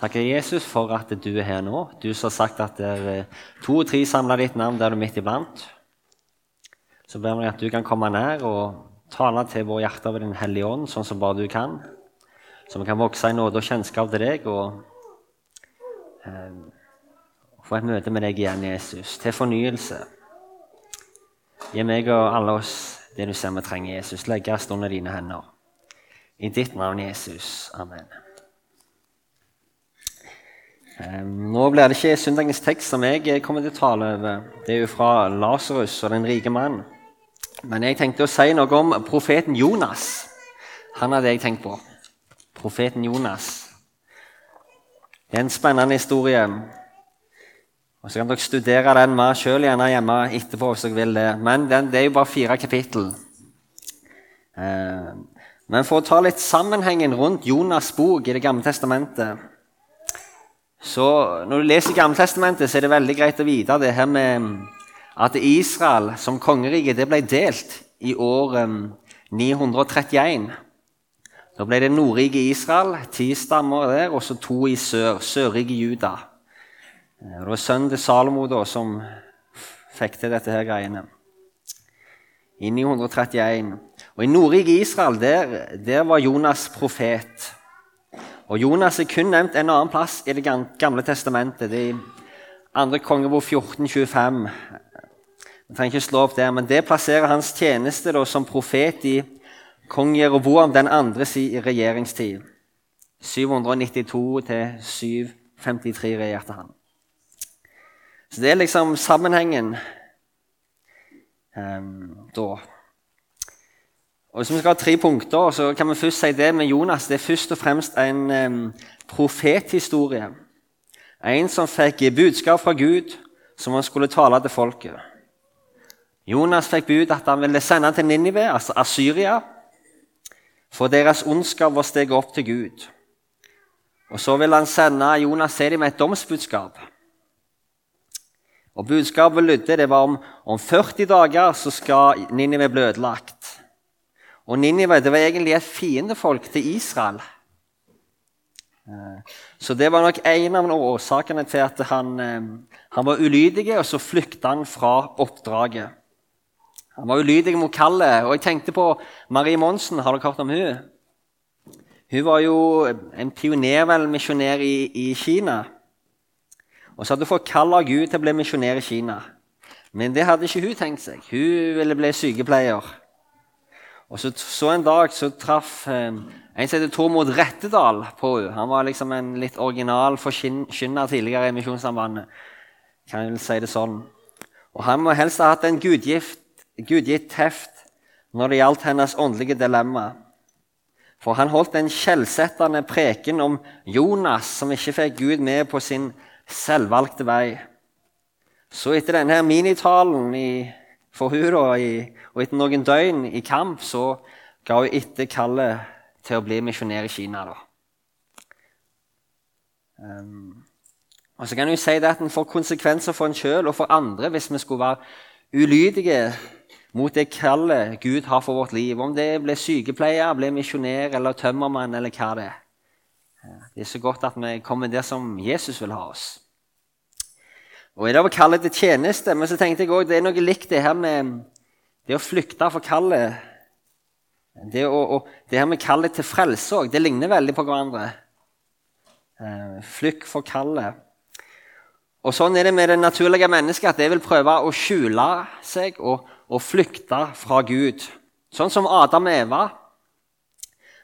Takker Jesus for at du er her nå. Du som har sagt at det er to og tre samla ditt navn, der du er midt iblant. Så ber vi at du kan komme nær og tale til våre hjerter ved Din Hellige Ånd, sånn som bare du kan. Så vi kan vokse i nåde og kjennskap til deg og eh, få et møte med deg igjen, Jesus, til fornyelse. Gi meg og alle oss det du ser vi trenger, Jesus. Legge oss under dine hender. I ditt navn, Jesus. Amen. Nå blir det ikke søndagens tekst som jeg kommer til å tale over. Det er jo fra Lasarus og den rike mannen. Men jeg tenkte å si noe om profeten Jonas. Han hadde jeg tenkt på. Profeten Jonas. Det er en spennende historie. Og Så kan dere studere den mer sjøl hjemme etterpå. hvis dere vil det. Men den, det er jo bare fire kapittel. Eh, men for å ta litt sammenhengen rundt Jonas' bok i Det gamle testamentet så Når du leser Gammeltestamentet, så er det veldig greit å vite det her med at Israel som kongerike det ble delt i år 931. Da ble det Nordriket Israel, ti stammer der, og så to i sør, Sørriket Juda. Det var sønnen til Salomo da, som fikk til dette her greiene. I 931. Og I Nordriket Israel der, der var Jonas profet. Og Jonas er kun nevnt en annen plass i Det gamle testamentet. Det er andre kongebok 1425. Vi trenger ikke slå opp der, men Det plasserer hans tjeneste da, som profet i kong Jeroboam den andres regjeringstid. 792 til 753 regjerte han. Så det er liksom sammenhengen um, da. Og Hvis vi skal ha tre punkter, så kan vi først si det med Jonas. Det er først og fremst en um, profethistorie. En som fikk budskap fra Gud som han skulle tale til folket. Jonas fikk bud at han ville sende til Ninive, altså Asyria, for deres ondskap var steget opp til Gud. Og Så ville han sende Jonas til dem med et domsbudskap. Og Budskapet lydde det var om, om 40 dager så skal Ninive bli ødelagt. Og Ninive det var egentlig et fiendefolk til Israel. Eh, så det var nok en av årsakene til at han, eh, han var ulydig, og så flykta han fra oppdraget. Han var ulydig mot kallet. Og jeg tenkte på Marie Monsen. Har dere hørt om hun? Hun var jo en pionermisjonær i, i Kina. Og så hadde hun fått kall av Gud til å bli misjonær i Kina. Men det hadde ikke hun tenkt seg. Hun ville bli sykepleier. Og så, så en dag så traff eh, en som heter Tormod Rettedal på henne. Han var liksom en litt original forkynner tidligere i Misjonssambandet. Kan jeg vel si det sånn. Og Han må helst ha hatt en gudgift, gudgitt teft når det gjaldt hennes åndelige dilemma. For han holdt en skjellsettende preken om Jonas, som ikke fikk Gud med på sin selvvalgte vei. Så etter denne minitalen i for hun da, og etter noen døgn i kamp så ga hun etter kallet til å bli misjonær i Kina. da. Um, og så kan hun si det at En får konsekvenser for en sjøl og for andre hvis vi skulle være ulydige mot det kallet Gud har for vårt liv. Om det blir sykepleier, blir misjonær eller tømmermann eller hva det er. Det er så godt at vi kommer der som Jesus vil ha oss. Og I dag var kallet til tjeneste, men så tenkte jeg også, det er noe likt det her med det å flykte for kallet. Det, å, og, det her med kallet til frelse òg, det ligner veldig på hverandre. Eh, flykt for kallet. Og Sånn er det med det naturlige mennesket, at det vil prøve å skjule seg og, og flykte fra Gud. Sånn som Adam og Eva.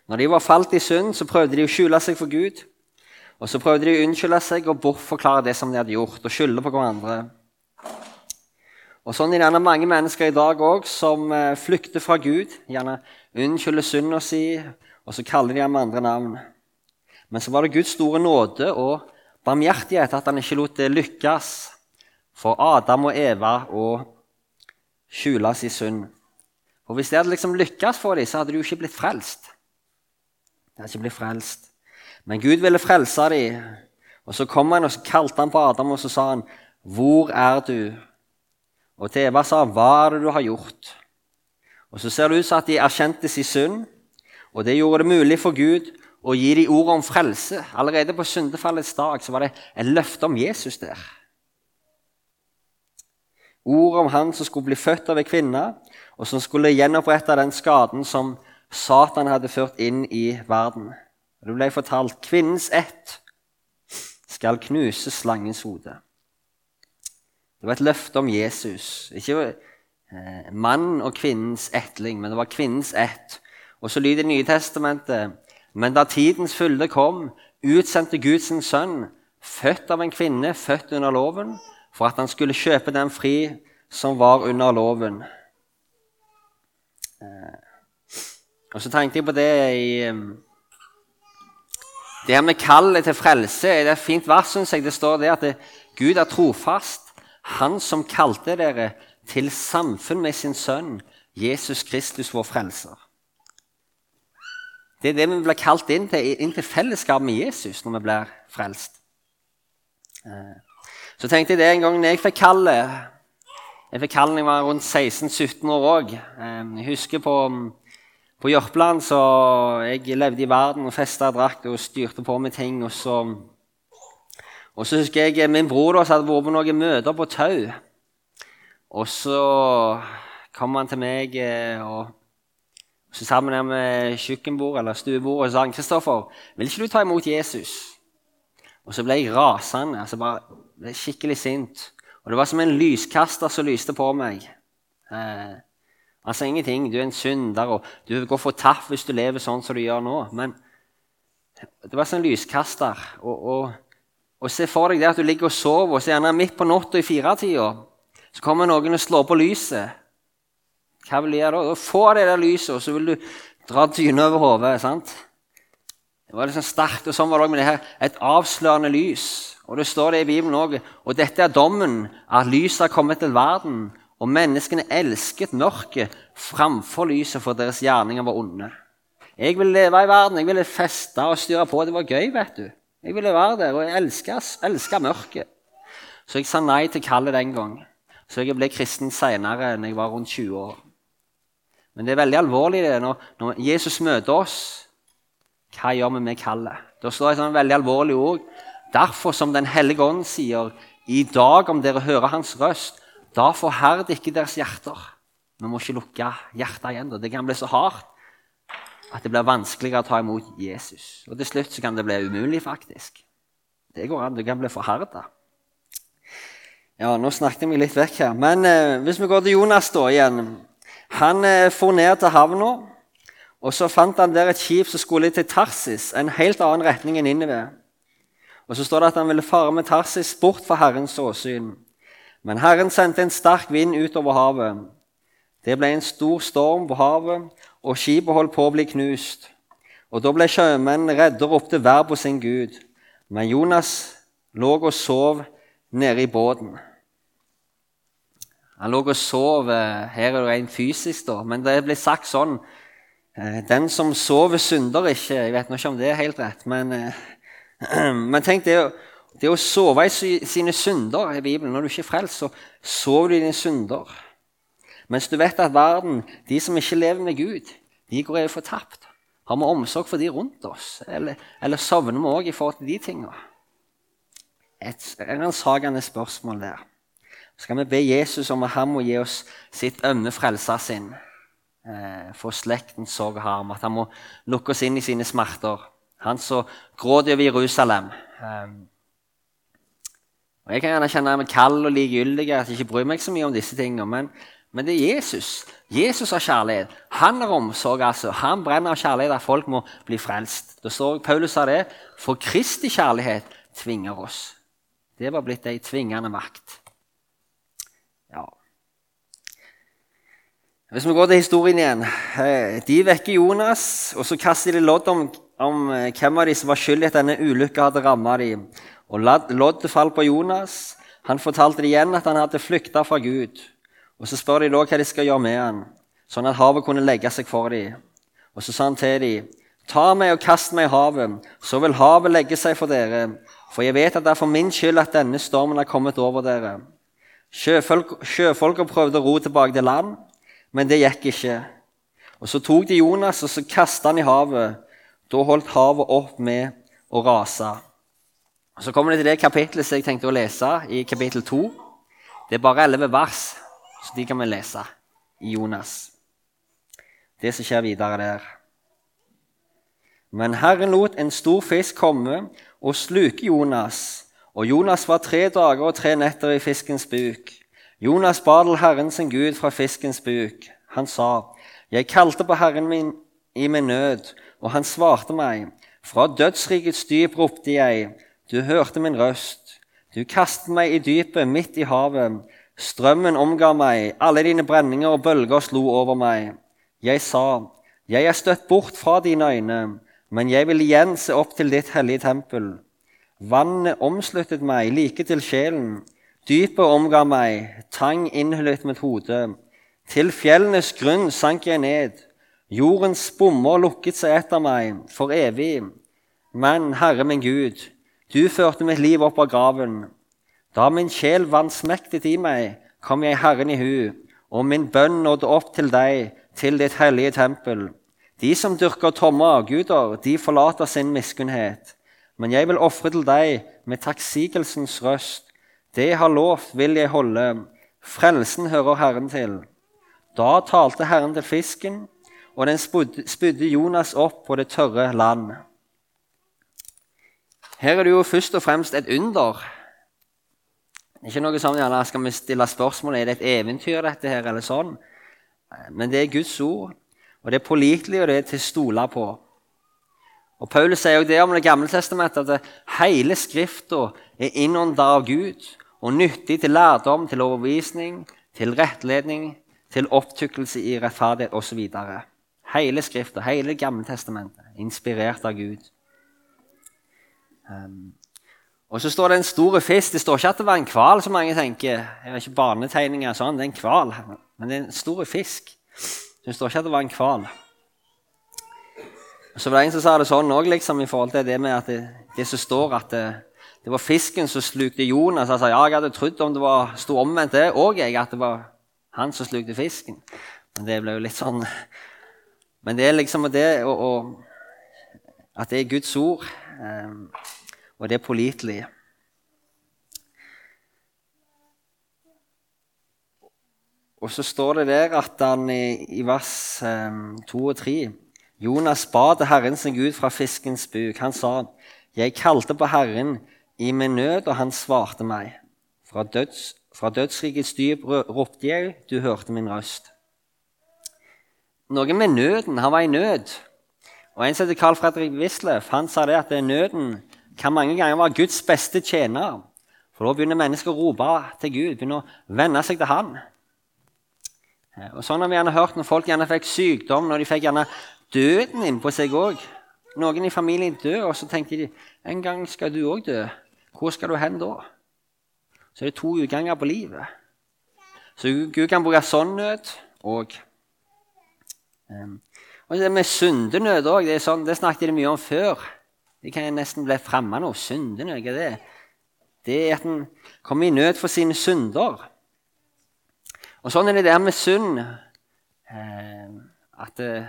Når de var falt i synd, så prøvde de å skjule seg for Gud. Og Så prøvde de å unnskylde seg og bortforklare det som de hadde gjort, og skylde på hverandre. Og Sånn er det mange mennesker i dag òg som eh, flykter fra Gud. Gjerne unnskylder synda si, og så kaller de ham andre navn. Men så var det Guds store nåde og barmhjertighet at han ikke lot det lykkes for Adam og Eva å skjule sin synd. For Hvis det hadde liksom lykkes for dem, så hadde de jo ikke blitt frelst. De hadde ikke blitt frelst. Men Gud ville frelse dem. Og Så kom han og så kalte han på Adam og så sa han, 'Hvor er du?' Og til Eva sa 'Hva er det du har gjort?' Og Så ser det ut som at de erkjente sin synd, og det gjorde det mulig for Gud å gi dem ordet om frelse. Allerede på syndefallets dag så var det et løfte om Jesus der. Ordet om han som skulle bli født av ei kvinne, og som skulle gjenopprette den skaden som Satan hadde ført inn i verden. Det ble fortalt kvinnens ett skal knuse slangens hode. Det var et løfte om Jesus. Ikke eh, mann og kvinnens ettling, men det var kvinnens ett. Og så lyder Det nye testamentet men da tidens fylde kom, utsendte Gud sin sønn, født av en kvinne, født under loven, for at han skulle kjøpe den fri som var under loven. Eh, og så tenkte jeg på det i eh, Det her med kallet til frelse det er et fint vers, syns jeg. Det står det at det, Gud er trofast, Han som kalte dere til samfunn med sin sønn, Jesus Kristus, vår frelser. Det er det vi blir kalt inn til, inn til fellesskap med Jesus når vi blir frelst. Eh, så tenkte jeg det en gang jeg fikk kallet Jeg fikk kallet da jeg var rundt 16-17 år òg. Eh, jeg husker på, på Jørpeland så jeg levde i verden og festa drakk og styrte på med ting. Og så, og så husker jeg min bror da, som hadde vært på noen møter på Tau. Og så kom han til meg og, og så sammen her med kjøkkenbordet eller stuebordet og sa han, 'Kristoffer, vil ikke du ta imot Jesus?' Og så ble jeg rasende. altså bare Skikkelig sint. Og det var som en lyskaster som lyste på meg. Eh, altså ingenting. Du er en synder, og du går fortapt hvis du lever sånn som du gjør nå. Men det var en lyskaster. Og, og, og se for deg det at du ligger og sover, og så gjerne midt på natta i firetida så kommer noen og slår på lyset. Hva vil du gjøre da? Få det der lyset, og så vil du dra dyna over hodet. Det var liksom sterkt, og sånn var det også med det her. Et avslørende lys. Og det står det i Bibelen òg. Og dette er dommen, at lyset har kommet til verden. Og menneskene elsket mørket framfor lyset, for deres gjerninger var onde. Jeg ville leve i verden, jeg ville feste og styre på. Det var gøy, vet du. Jeg ville være der, og jeg elska mørket. Så jeg sa nei til kallet den gang. Så jeg ble kristen seinere, når jeg var rundt 20 år. Men det er veldig alvorlig det når, når Jesus møter oss. Hva gjør vi med kallet? Da står det sånn veldig alvorlig ord. Derfor, som Den hellige ånd sier, i dag om dere hører Hans røst, da forherd ikke deres hjerter. Vi må ikke lukke hjertet igjen. Det kan bli så hardt at det blir vanskeligere å ta imot Jesus. Og til slutt kan det bli umulig, faktisk. Det går an. Du kan bli forherda. Ja, nå snakket vi litt vekk her. Men eh, hvis vi går til Jonas da igjen han eh, for ned til havna, og så fant han der et skip som skulle til Tarsis, en helt annen retning enn Ninive. Og så står det at han ville fare med Tarsis bort fra Herrens åsyn. Men Herren sendte en sterk vind utover havet. Det ble en stor storm på havet, og skipet holdt på å bli knust. Og Da ble sjømennene redde og ropte hver på sin Gud. Men Jonas lå og sov nede i båten. Han lå og sov. Her er det rent fysisk, da. Men det blir sagt sånn eh, Den som sover, synder ikke. Jeg vet ikke om det er helt rett, men, eh, men tenk det, det å sove i sine synder i Bibelen Når du ikke er frelst, så sover du i dine synder. Mens du vet at verden, de som ikke lever med Gud, de går over fortapt. Har vi omsorg for de rundt oss, eller, eller sovner vi òg i forhold til de tinga? Et ransakende spørsmål der skal vi be Jesus om at han må gi oss sitt ømme frelsersinn eh, for slektens sorg og harm. At han må lukke oss inn i sine smerter. Han som gråter over Jerusalem. Eh, og Jeg kan gjerne kjenne meg kald og likegyldig, at jeg ikke bryr meg så mye om disse tingene. Men, men, det er Jesus. Jesus har kjærlighet. Han har omsorg. altså. Han brenner av kjærlighet at folk må bli frelst. Da står Paulus sa det. For Kristi kjærlighet tvinger oss. Det var blitt ei tvingende makt. Ja. Hvis vi går til historien igjen eh, De vekker Jonas, og så kaster de lodd om, om eh, hvem av de som var skyld i at denne ulykka hadde rammet dem. Og loddet falt på Jonas. Han fortalte igjen at han hadde flykta fra Gud. Og Så spør de da hva de skal gjøre med han, sånn at havet kunne legge seg for dem. Og så sa han til dem, ta meg og kast meg i havet, så vil havet legge seg for dere. For jeg vet at det er for min skyld at denne stormen har kommet over dere. Sjøfolk, sjøfolka prøvde å ro tilbake til land, men det gikk ikke. Og Så tok de Jonas og så kastet han i havet. Da holdt havet opp med å rase. Så kommer det til det kapittelet som jeg tenkte å lese, i kapittel 2. Det er bare elleve vers, så de kan vi lese i Jonas. Det som skjer videre der. Men Herren lot en stor fisk komme og sluke Jonas. Og Jonas var tre dager og tre netter i fiskens buk. Jonas ba til Herren sin Gud fra fiskens buk. Han sa, 'Jeg kalte på Herren min i min nød, og han svarte meg.' 'Fra dødsrikets dyp ropte jeg, du hørte min røst.' 'Du kastet meg i dypet, midt i havet.' 'Strømmen omga meg, alle dine brenninger og bølger slo over meg.' Jeg sa, 'Jeg er støtt bort fra dine øyne, men jeg vil igjen se opp til ditt hellige tempel.' Vannet omsluttet meg like til sjelen. Dypet omga meg, tang innhyllet mitt hode. Til fjellenes grunn sank jeg ned. Jordens bommer lukket seg etter meg for evig. Men, Herre min Gud, du førte mitt liv opp av graven. Da min sjel vansmektet i meg, kom jeg Herren i hu, og min bønn nådde opp til deg, til ditt hellige tempel. De som dyrker tomme avguder, de forlater sin miskunnhet. Men jeg vil ofre til deg med takksigelsens røst. Det jeg har lovt, vil jeg holde. Frelsen hører Herren til. Da talte Herren til fisken, og den spydde Jonas opp på det tørre land. Her er det jo først og fremst et under. Ikke noe sånn, ja, Skal vi stille spørsmål er det et eventyr, dette her, eller sånn? Men det er Guds ord, og det er pålitelig, og det er til å stole på. Og Paulus sier jo det om Det gamle testamentet, at hele Skrifta er innånda av Gud og nyttig til lærdom, til overbevisning, til rettledning, til opptykkelse i rettferdighet osv. Hele Skrifta, hele gamle testamentet, inspirert av Gud. Um, og så står det en stor fisk. Det står ikke at det var en hval, som mange tenker. Det er ikke barnetegninger sånn, Det er en kval. men det er en stor fisk. Det står ikke at det var en hval. Så var det en som sa det sånn òg, liksom, i forhold til det med at det, det som står at det, det, var fisken som slukte Jonas. Altså, ja, jeg hadde trodd om det var sto omvendt det òg, at det var han som slukte fisken. Men det ble jo litt sånn Men det er liksom det og, At det er Guds ord, og det pålitelige. Og så står det der at han i, vers um, 2 og 3 Jonas ba til Herren sin Gud fra fiskens buk. Han sa, 'Jeg kalte på Herren i min nød, og han svarte meg.' Fra, døds, fra dødsrikets dyp ropte jeg, du hørte min røst. Noe med nøden. Han var i nød. Og En som heter Carl Fredrik Wisløff, han sa det at nøden kan mange ganger være Guds beste tjener. For da begynner mennesker å rope til Gud, begynner å venne seg til Han. Og sånn har vi gjerne hørt Når folk gjerne fikk sykdom, når de fikk gjerne døden inn på seg òg. Noen i familien dør, og så tenker de en gang skal du òg dø. Hvor skal du hen da? Så er det to utganger på livet. Så Gud kan bruke sånn nød òg. Um, og det med syndenød òg, det, sånn, det, snakket de mye om før. Det kan nesten bli fremmed nå. Syndenød, hva er det? Det er at en kommer i nød for sine synder. Og sånn er det der med synd. Eh, at uh,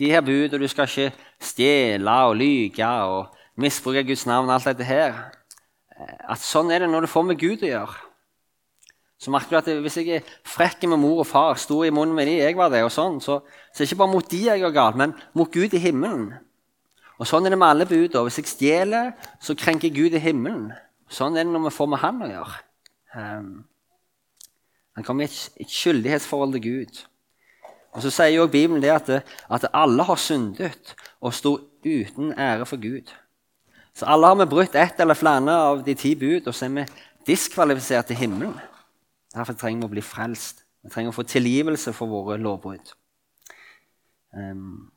de her bud, og du skal ikke stjele og lyge og misbruke Guds navn og alt dette her. At sånn er det når du får med Gud å gjøre. Så merker du at Hvis jeg er frekk med mor og far, sto i munnen med de, jeg var det, og sånn, så, så er det ikke bare mot de jeg gjør galt, men mot Gud i himmelen. Og Sånn er det med alle budene. Hvis jeg stjeler, så krenker Gud i himmelen. Sånn er det når vi får med Han å gjøre. Um, han kommer i et, et skyldighetsforhold til Gud. Og Så sier jo Bibelen det at, at alle har syndet og står uten ære for Gud. Så alle har vi brutt ett eller flere av de ti bud, og så er vi diskvalifisert til himmelen. Derfor trenger vi å bli frelst. Vi trenger å få tilgivelse for våre lovbrudd. Um,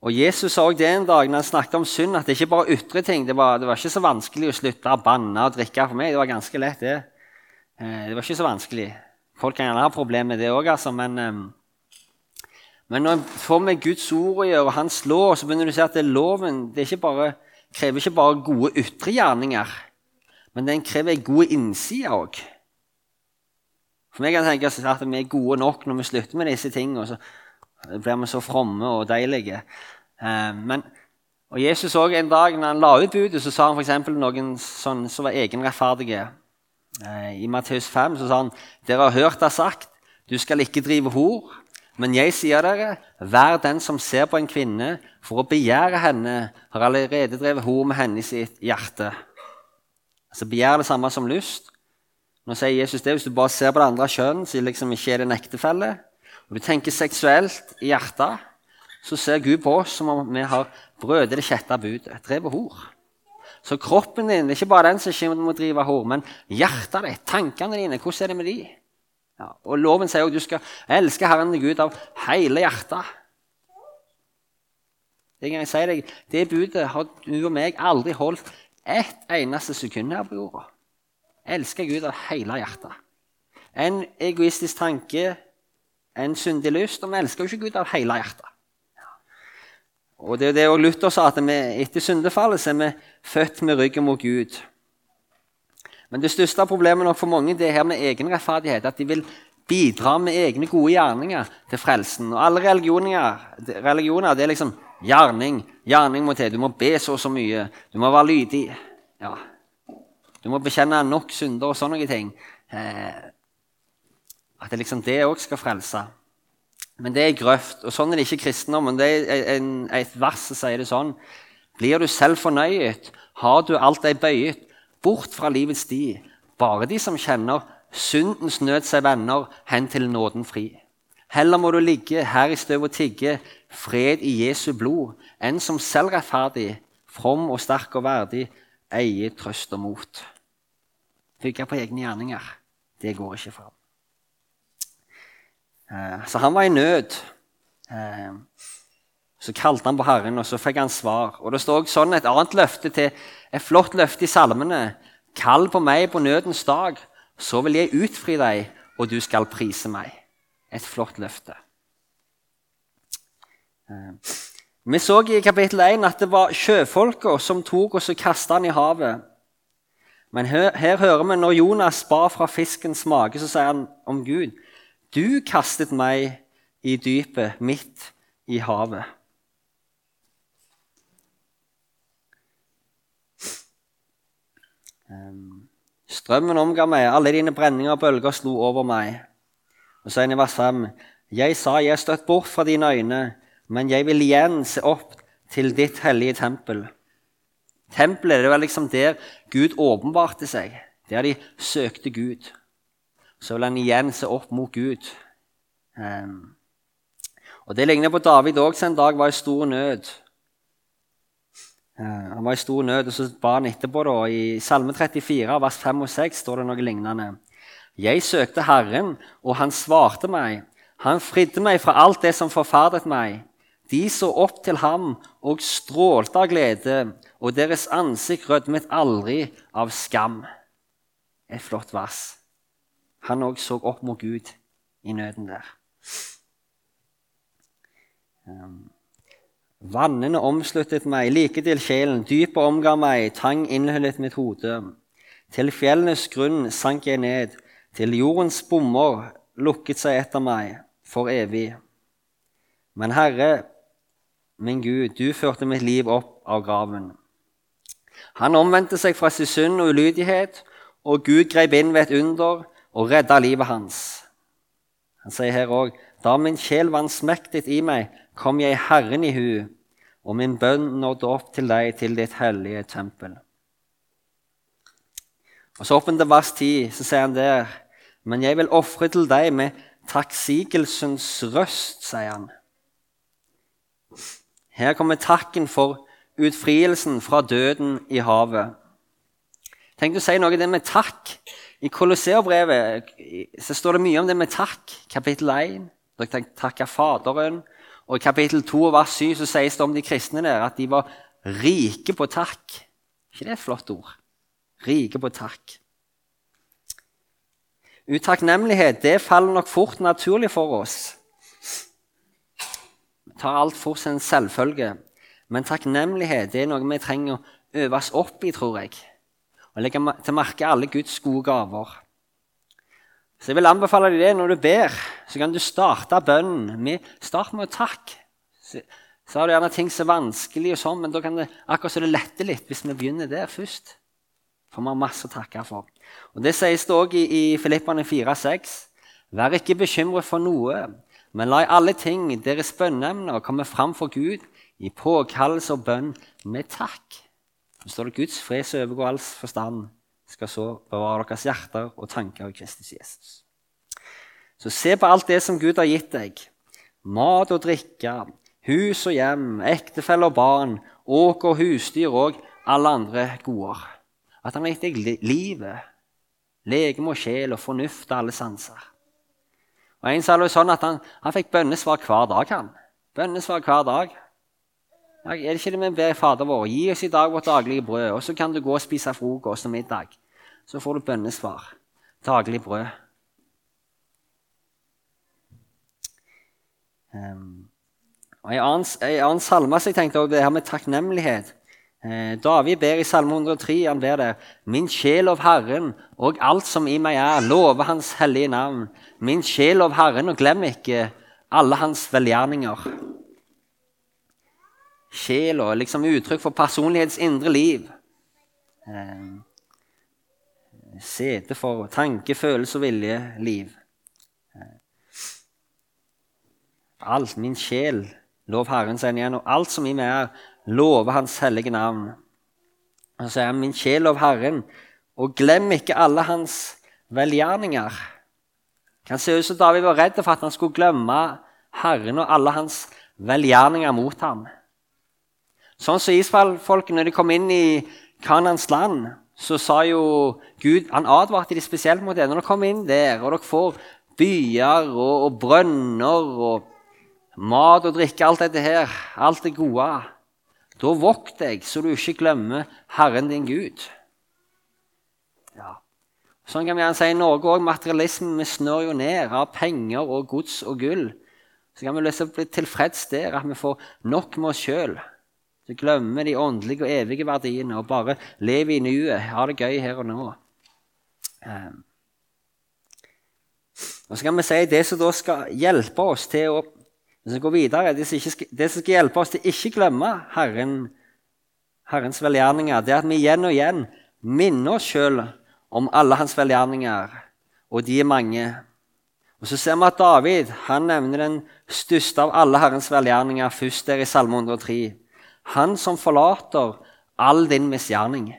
og Jesus sa også det en dag når han snakket om synd, at det ikke bare ytre ting. Det var, det var ikke så vanskelig å slutte å banne og drikke for meg. Det var ganske lett, det. Uh, det var ikke så vanskelig. Folk kan gjerne ha problemer med det òg, altså, men um, men når en får med Guds ord å gjøre, og hans lov, så begynner du å se at det loven det ikke bare, krever ikke bare gode ytre gjerninger, men den krever gode innsider òg. For meg kan tenke at vi er gode nok når vi slutter med disse tingene. Så blir vi så fromme og deilige. Eh, men Og Jesus også En dag når han la ut budet, så sa han f.eks. noen sånn, som var egenrettferdige. Eh, I Matteus 5 så sa han dere har hørt det sagt, du skal ikke drive hor. Men jeg sier dere, vær den som ser på en kvinne for å begjære henne, har allerede drevet hor med henne i sitt hjerte. Altså Begjær det samme som lyst. Nå sier Jesus det, Hvis du bare ser på det andre kjønn, så liksom ikke er en ektefelle, og du tenker seksuelt i hjertet, så ser Gud på oss som om vi har brødet det sjette budet, drevet hor. Så kroppen din det er ikke bare den som ikke må drive hor, men hjertet ditt, tankene dine, hvordan er det med de? Ja, og Loven sier også at du skal elske Herren Gud av hele hjertet. Det kan jeg si deg, det budet har du og meg aldri holdt ett eneste sekund her på jorda. Elske Gud av hele hjertet. En egoistisk tanke, en syndig lyst, og vi elsker jo ikke Gud av hele hjertet. Og det er det Luther sa, at vi, etter syndefallet er vi født med ryggen mot Gud. Men det største problemet nok for mange det er her med egen rettferdighet. At de vil bidra med egne gode gjerninger til frelsen. Og alle religioner, religioner det er liksom gjerning. Gjerning må til. Du må be så og så mye. Du må være lydig. Ja. Du må bekjenne nok synder og sånne ting. Eh, at det liksom det òg skal frelse. Men det er grøft. Og sånn er det ikke kristendommen. Det er en, et vers som sier det sånn. Blir du selv fornøyet, har du alt deg bøyet, bort fra livets sti. Bare de som kjenner syndens nød seg venner, hen til nåden fri. Heller må du ligge her i støv og tigge, fred i Jesu blod, enn som selvrettferdig, from og sterk og verdig, eier trøst og mot. Bygge på egne gjerninger, det går ikke fram. ham. så han var i nød. Eh, så kalte han på Herren, og så fikk han svar. Og Det står også sånn et annet løfte til, et flott løfte i salmene. Kall på meg på nødens dag, så vil jeg utfri deg, og du skal prise meg. Et flott løfte. Vi så i kapittel 1 at det var sjøfolka som tok og kasta han i havet. Men her, her hører vi når Jonas ba fra fiskens mage, så sier han om Gud du kastet meg i dypet, midt i havet. Ehm, strømmen omga meg, alle dine brenninger og bølger slo over meg. Og så er det vers 5. Jeg sa, jeg støtt bort fra dine øyne, men jeg vil igjen se opp til ditt hellige tempel. Tempelet det var liksom der Gud åpenbarte seg, der de søkte Gud så vil han igjen se opp mot Gud. Um, og Det ligner på David òg, som en dag var i stor nød. Uh, han var i stor nød, og så ba han etterpå. da, I Salme 34, vers 5 og 6 står det noe lignende. Jeg søkte Herren, og han svarte meg. Han fridde meg fra alt det som forferdet meg. De så opp til ham og strålte av glede, og deres ansikt rødmet aldri av skam. Et flott vers. Han òg så opp mot Gud i nøden der. Um, Vannene omsluttet meg, like til sjelen. Dypet omga meg, tang innhyllet mitt hode. Til fjellenes grunn sank jeg ned. Til jordens bommer lukket seg etter meg for evig. Men Herre, min Gud, du førte mitt liv opp av graven. Han omvendte seg fra sin synd og ulydighet, og Gud grep inn ved et under og redda livet hans. Han sier her òg da min sjel vansmektet i meg, kom jeg Herren i hu, og min bønn nådde opp til deg, til ditt hellige tempel. Og Så opp til vers 10, så sier han der, men jeg vil ofre til deg med takksigelsens røst, sier han. Her kommer takken for utfrielsen fra døden i havet. Tenk å si noe om det med takk. I Kolosseobrevet står det mye om det med takk. Kapittel 1. Dere takker Faderen. Og I kapittel 2 vers 7 så sies det om de kristne der at de var rike på takk. ikke det et flott ord? Rike på takk. Utakknemlighet det faller nok fort naturlig for oss. Tar alt for seg en selvfølge. Men takknemlighet er noe vi trenger å øves opp i, tror jeg og legge til merke alle Guds gode gaver. Så jeg vil anbefale deg det når du ber. Så kan du starte bønnen med Start med å takke. Så har du gjerne ting som er vanskelig, og sånn, men da kan det akkurat så det lette litt hvis vi begynner der først. For vi har masse å takke for. Og Det sies det òg i, i Filippane 4,6. Vær ikke bekymret for noe, men la i alle ting deres bønneemner komme fram for Gud i påkallelse og bønn med takk. Så står det Guds fred som overgår all forstand, skal så bevare deres hjerter og tanker i Kristus Jesus. Så se på alt det som Gud har gitt deg. Mat og drikke, hus og hjem, ektefelle og barn, åker og husdyr og alle andre goder. At han har gitt deg livet, legeme og sjel og fornuft og alle sanser. Og En sa det sånn at han, han fikk bønnesvar hver dag. han. Bønnesvar hver dag. Er det ikke det vi ber Fader vår? Gi oss i dag vårt daglige brød, og så kan du gå og spise frokost og middag. Så får du bønnesvar. Daglig brød. Um, og En annen, en annen salme som jeg tenkte også, det her med takknemlighet. Eh, David ber i Salme 103 han ber det, Min sjel av Herren og alt som i meg er, lover Hans hellige navn. Min sjel av Herren, og glem ikke alle Hans velgjerninger. Sjela er liksom uttrykk for personlighets indre liv. Eh, sete for tanke, følelse og vilje, liv. Eh, alt, min sjel, lov Herren, sier han igjen, og alt som i meg er, lover Hans hellige navn. Og så sier han, min sjel lov Herren, og glem ikke alle hans velgjerninger. Det kan se ut som David var redd for at han skulle glemme Herren og alle hans velgjerninger mot ham. Sånn som Israel-folket, når de kom inn i Kanans land, så sa jo Gud Han advarte de spesielt mot det. Når dere kommer inn der, og dere får byer og, og brønner og mat og drikke, alt dette her, alt det gode da vokt deg, så du ikke glemmer Herren din Gud. Ja. Sånn kan vi gjerne si i Norge òg. Materialismen vi snør jo ned av penger og gods og gull. Så kan vi liksom bli tilfreds der, at vi får nok med oss sjøl. Så glemmer de åndelige og evige verdiene og bare lever i nuet, har det gøy her og nå. Um. Og så kan vi si det som da skal hjelpe oss til å vi skal gå videre. Det som, ikke, det som skal hjelpe oss til ikke glemme Herren, Herrens velgjerninger, det er at vi igjen og igjen minner oss sjøl om alle hans velgjerninger, og de er mange. Og Så ser vi at David han nevner den største av alle Herrens velgjerninger først der i Salme 103. Han som forlater all din misgjerning,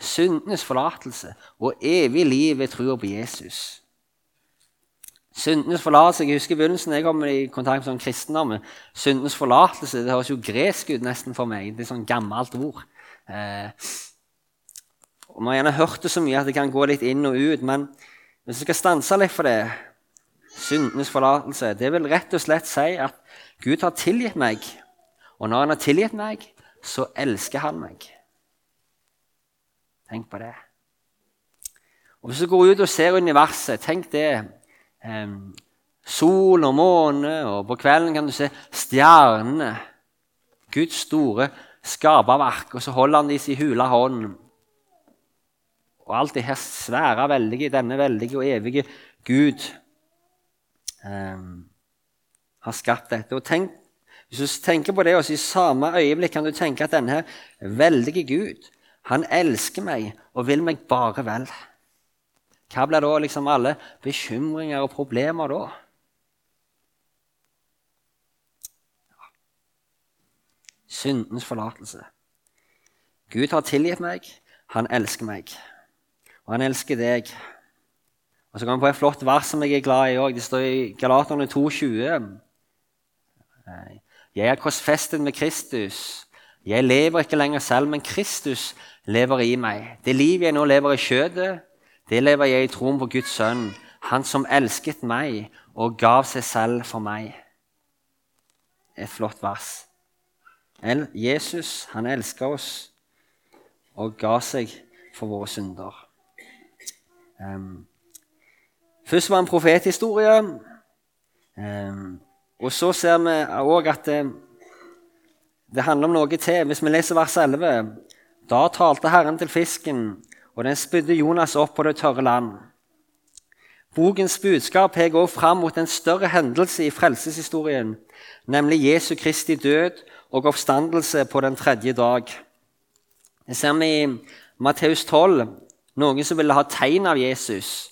syndenes forlatelse og evig liv ved troa på Jesus. Syndenes forlatelse. Jeg husker i begynnelsen jeg kom i kontakt med sånn kristendommen. Syndenes forlatelse det høres jo gresk ut nesten for meg. Det er sånn gammelt ord. Eh, og Vi har gjerne hørt det så mye at det kan gå litt inn og ut. Men hvis vi skal stanse litt for det Syndenes forlatelse Det vil rett og slett si at Gud har tilgitt meg. Og når han har tilgitt meg, så elsker han meg. Tenk på det. Og Hvis du går ut og ser universet, tenk det eh, sol og måne, og på kvelden kan du se stjernene. Guds store skaperverk, og så holder han disse i hula hånd. Og alt det her svære, veldige, denne veldige og evige Gud eh, har skapt dette. Og tenk, Hvis du tenker på det også i samme øyeblikk, kan du tenke at denne veldige Gud han elsker meg og vil meg bare vel. Hva blir da liksom alle bekymringer og problemer da? Syndens forlatelse. Gud har tilgitt meg, han elsker meg. Og han elsker deg. Og Så kommer vi på et flott vers som jeg er glad i òg. Det står i Galaterne 2,20. Jeg er korsfestet med Kristus. Jeg lever ikke lenger selv, men Kristus lever i meg. Det livet jeg nå lever i skjødet, det lever jeg i troen på Guds sønn, han som elsket meg og gav seg selv for meg. Et flott vers. Jesus, han elska oss og ga seg for våre synder. Um, først var det en profethistorie. Um, og så ser vi òg at det, det handler om noe til. Hvis vi leser vers 11 Da talte Herren til fisken og den spydde Jonas opp på det tørre land. Bokens budskap peker også fram mot en større hendelse i frelseshistorien, nemlig Jesu Kristi død og oppstandelse på den tredje dag. Det ser vi i Matteus 12, noen som ville ha tegn av Jesus.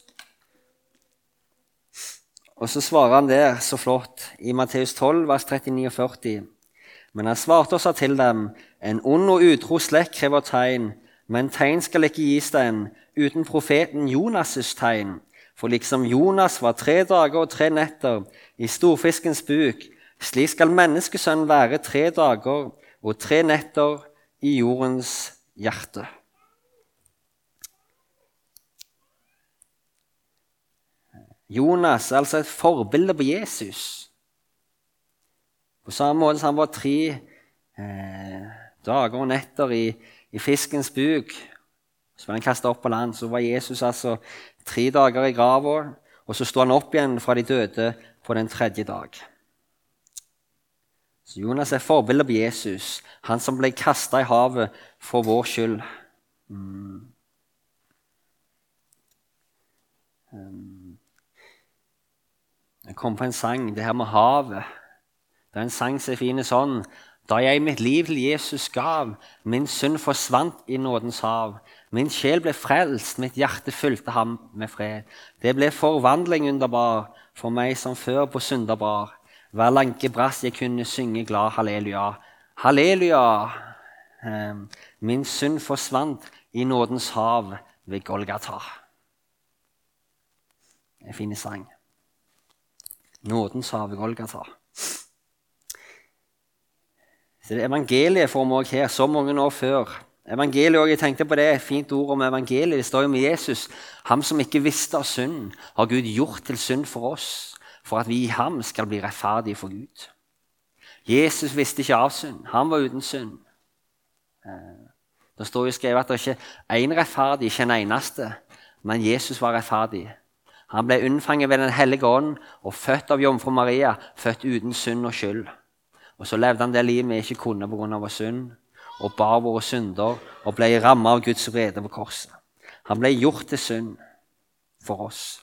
Og så svarer han der så flott i Matteus 12, vers 39 og 40. Men han svarte og sa til dem, en ond og utro slekt krever tegn, men tegn skal ikke gis den uten profeten Jonas' tegn. For liksom Jonas var tre dager og tre netter i storfiskens buk, slik skal menneskesønnen være tre dager og tre netter i jordens hjerte. Jonas er altså et forbilde på Jesus. På samme måte som han var tre eh, dager og netter i, i fiskens buk, så var han kasta opp på land, så var Jesus altså tre dager i grava, og så sto han opp igjen fra de døde på den tredje dag. Så Jonas er forbildet på Jesus, han som ble kasta i havet for vår skyld. Mm. Jeg kom på en sang, det her med havet. Det er en sang som er fin sånn. Da jeg mitt liv til Jesus gav, min synd forsvant i nådens hav. Min sjel ble frelst, mitt hjerte fylte ham med fred. Det ble forvandling underbar for meg som før på synderbar. Hver lanke brass jeg kunne synge glad halleluja. Halleluja! Ehm, min synd forsvant i nådens hav ved Golgata. En fin sang. Nådens hav ved Golgata. Så det Evangeliet får vi òg her, så mange år før. Evangeliet også, jeg tenkte på det, et Fint ord om evangeliet. Det står jo med Jesus. Ham som ikke visste av synd, har Gud gjort til synd for oss, for at vi i ham skal bli rettferdige for Gud. Jesus visste ikke av synd. Han var uten synd. Eh, det står jo skrevet at det ikke er én rettferdig, ikke en eneste, men Jesus var rettferdig. Han ble unnfanget ved Den hellige ånd og født av jomfru Maria, født uten synd og skyld. Og så levde han det livet vi ikke kunne pga. vår synd, og bar våre synder og ble rammet av Guds vrede på korset. Han ble gjort til synd for oss.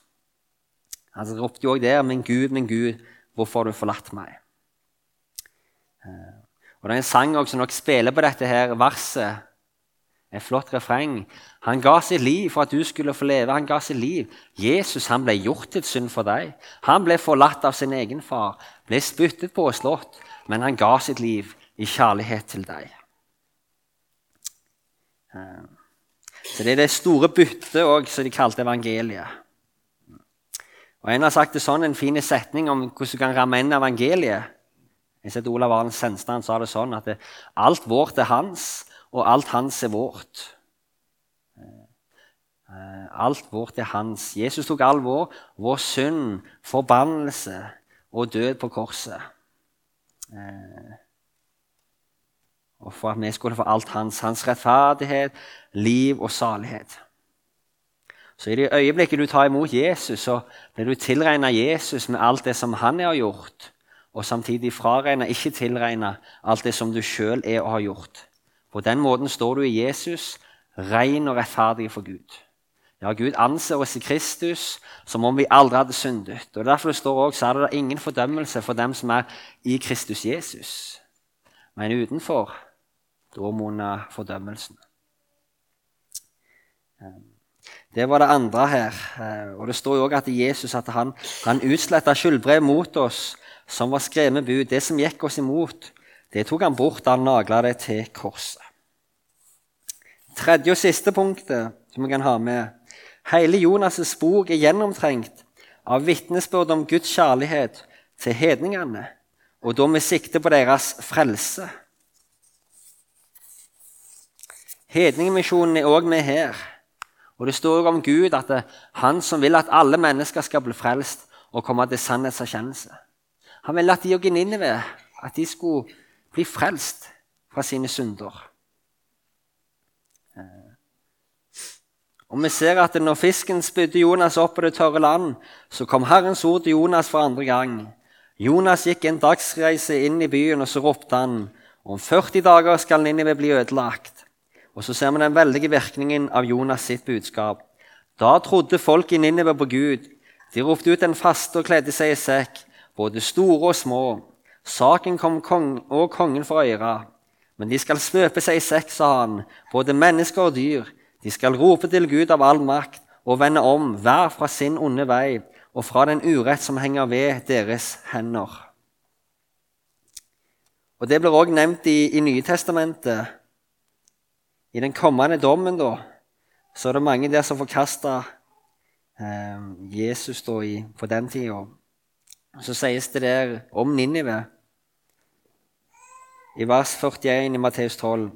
Han ropte jo òg der, 'Min Gud, min Gud, hvorfor har du forlatt meg?' Eh, og Det er en sang som nok spiller på dette her verset. Et flott refreng. Han ga sitt liv for at du skulle få leve. Han ga sitt liv. Jesus han ble gjort til synd for deg. Han ble forlatt av sin egen far, ble spyttet på og slått men han ga sitt liv i kjærlighet til deg. Eh, så Det er det store byttet òg, som de kalte evangeliet. Og En har sagt det sånn, en fin setning om hvordan du kan ramme inn evangeliet. Jeg ser Olav Arne Senstad sa det sånn at det, alt vårt er hans, og alt hans er vårt. Eh, alt vårt er hans. Jesus tok all vår, vår synd, forbannelse og død på korset. Eh, og for at vi skulle få alt hans, hans rettferdighet, liv og salighet. Så i det øyeblikket du tar imot Jesus, så blir du tilregna Jesus med alt det som han har gjort, og samtidig fraregna, ikke tilregna, alt det som du sjøl er og har gjort. På den måten står du i Jesus, ren og rettferdig for Gud. Ja, Gud anser oss i Kristus som om vi aldri hadde syndet. Og Derfor det står også, så er det ingen fordømmelse for dem som er i Kristus Jesus. Men utenfor, da munner fordømmelsen. Ehm, det var det andre her. Eh, og Det står jo også at Jesus at han, han utsletta skyldbrev mot oss som var skrevet bud. Det som gikk oss imot, det tok han bort da han nagla det til korset. Tredje og siste punktet som vi kan ha med, Hele Jonas' bok er gjennomtrengt av vitnesbyrd om Guds kjærlighet til hedningene, og da med sikte på deres frelse. Hedningmisjonen er òg med her. Og Det står om Gud at det er han som vil at alle mennesker skal bli frelst og komme til sannhetserkjennelse. Han ville at de og Ninive at de skulle bli frelst fra sine synder. Og vi ser at når fisken spydde Jonas opp på det tørre land, så kom Herrens ord til Jonas for andre gang. Jonas gikk en dagsreise inn i byen, og så ropte han om 40 dager skal Ninive bli ødelagt. Og så ser vi den veldige virkningen av Jonas sitt budskap. Da trodde folk i Ninive på Gud. De ropte ut en faste og kledde seg i sekk, både store og små. Saken kom kong og kongen for øyra. Men de skal svøpe seg i sekk, sa han, både mennesker og dyr. De skal rope til Gud av all makt og vende om, hver fra sin onde vei og fra den urett som henger ved deres hender. Og Det blir òg nevnt i, i Nytestamentet. I den kommende dommen da, så er det mange der som forkasta eh, Jesus da i, på den tida. Så sies det der om Ninive i vers 41 i Matteus 12.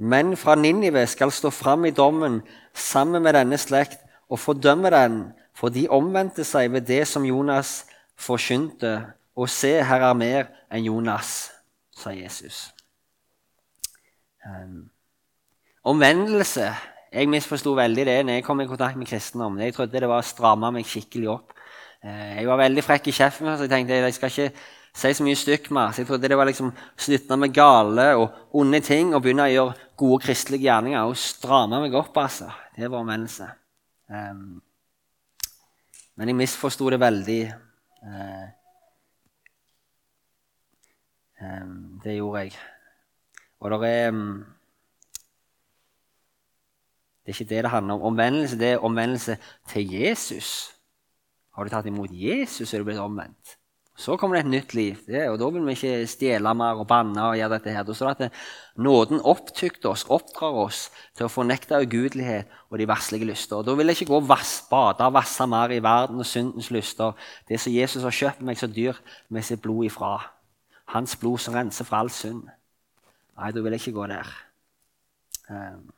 Men fra Ninive skal stå fram i dommen sammen med denne slekt og fordømme den, for de omvendte seg ved det som Jonas forkynte. Og se, her er mer enn Jonas, sa Jesus. Um, omvendelse Jeg misforsto veldig det når jeg kom i kontakt med kristendom. Jeg trodde det var å stramme meg skikkelig opp. Uh, jeg var veldig frekk i kjeften, så jeg tenkte jeg skal ikke si så mye stygt med. Så jeg trodde det var liksom slutte med gale og onde ting og begynne å gjøre gode kristelige gjerninger og stramme meg opp. altså. Det var omvendelse. Um, men jeg misforsto det veldig. Uh, um, det gjorde jeg. Og det er um, Det er ikke det det handler om. Omvendelse det er omvendelse til Jesus. Har du tatt imot Jesus, er du blitt omvendt. Så kommer det et nytt liv, det, og da vil vi ikke stjele mer og banne. og gjøre dette her. Da står det at nåden opptykter oss, oppdrar oss til å fornekte ugudelighet og de verslige lyster. Og Da vil jeg ikke gå og vass, bade og vasse mer i verden og syndens lyster. Det som Jesus har kjøpt meg så dyrt med sitt blod ifra. Hans blod som renser fra all synd. Nei, da vil jeg ikke gå der. Ehm,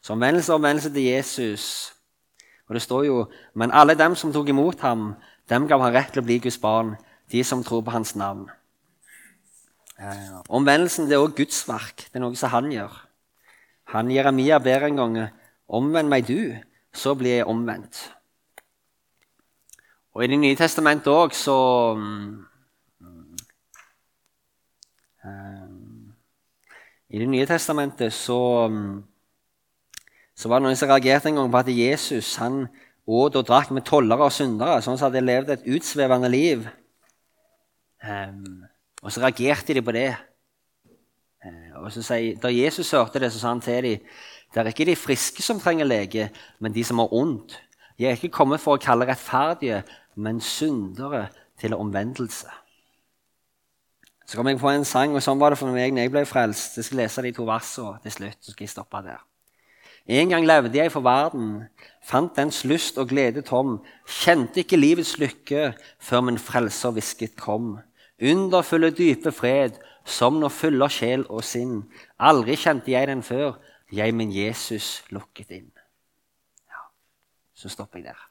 så omvendelse og omvendelse til Jesus. Og det står jo Men alle dem som tok imot ham, dem gav han rett til å bli Guds barn de som tror på hans navn. Eh, omvendelsen det er også Guds verk. Det er noe som han gjør. Han Jeremia ber en gang omvend meg du, så blir jeg omvendt. Og I Det nye testamentet òg så eh, I Det nye testamentet så, så var det noen som reagerte en gang på at Jesus han åt og drakk med tollere og syndere, sånn at de levde et utsvevende liv. Um, og så reagerte de på det. Uh, og så sier, Da Jesus hørte det, så sa han til dem det er ikke de friske som trenger lege, men de som har ondt. Jeg er ikke kommet for å kalle rettferdige, men syndere til omvendelse. Så kom jeg på en sang, og sånn var det for meg når jeg ble frelst. Jeg skal lese de to versene til slutt. så skal jeg stoppe der. En gang levde jeg for verden, fant dens lyst og glede tom, kjente ikke livets lykke før min frelser hvisket kom. Underfulle, dype fred, som når fyller sjel og sinn. Aldri kjente jeg den før, jeg min Jesus lukket inn. Ja, Så stopper jeg der.